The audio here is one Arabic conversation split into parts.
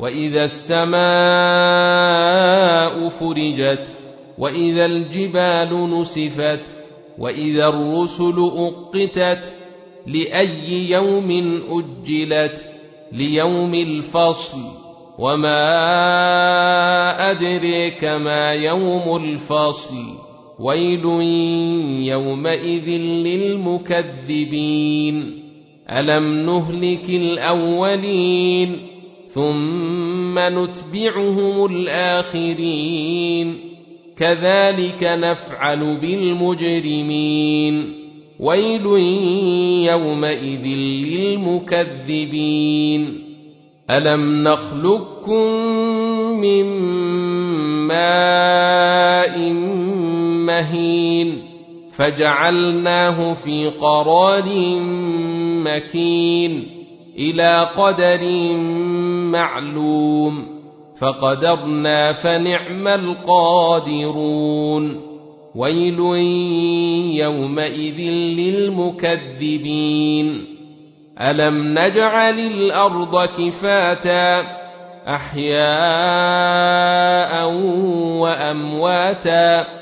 واذا السماء فرجت واذا الجبال نسفت واذا الرسل اقتت لاي يوم اجلت ليوم الفصل وما ادريك ما يوم الفصل ويل يومئذ للمكذبين الم نهلك الاولين ثم نتبعهم الاخرين كذلك نفعل بالمجرمين ويل يومئذ للمكذبين الم نخلقكم من ماء مهين فجعلناه في قرار مكين إلى قدر معلوم فقدرنا فنعم القادرون ويل يومئذ للمكذبين ألم نجعل الأرض كفاتا أحياء وأمواتا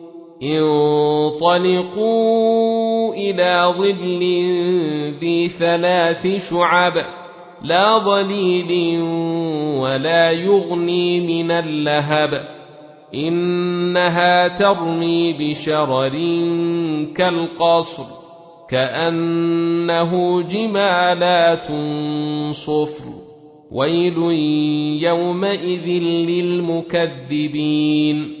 انطلقوا إلى ظل ذي ثلاث شعب لا ظليل ولا يغني من اللهب إنها ترمي بشرر كالقصر كأنه جمالات صفر ويل يومئذ للمكذبين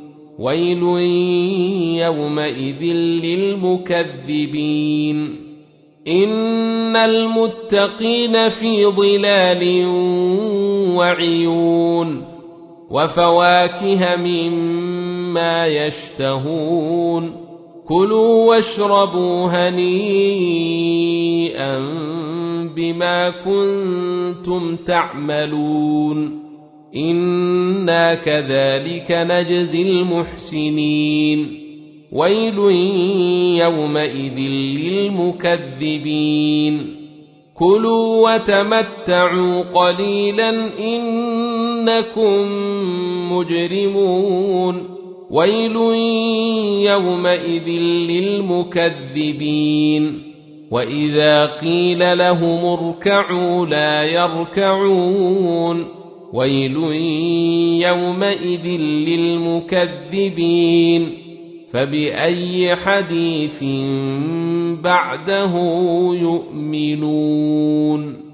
ويل يومئذ للمكذبين. إن المتقين في ظلال وعيون وفواكه مما يشتهون. كلوا واشربوا هنيئا بما كنتم تعملون. أنا كذلك نجزي المحسنين ويل يومئذ للمكذبين كلوا وتمتعوا قليلا انكم مجرمون ويل يومئذ للمكذبين واذا قيل لهم اركعوا لا يركعون ويل يومئذ للمكذبين. فبأي حديث بعده يؤمنون؟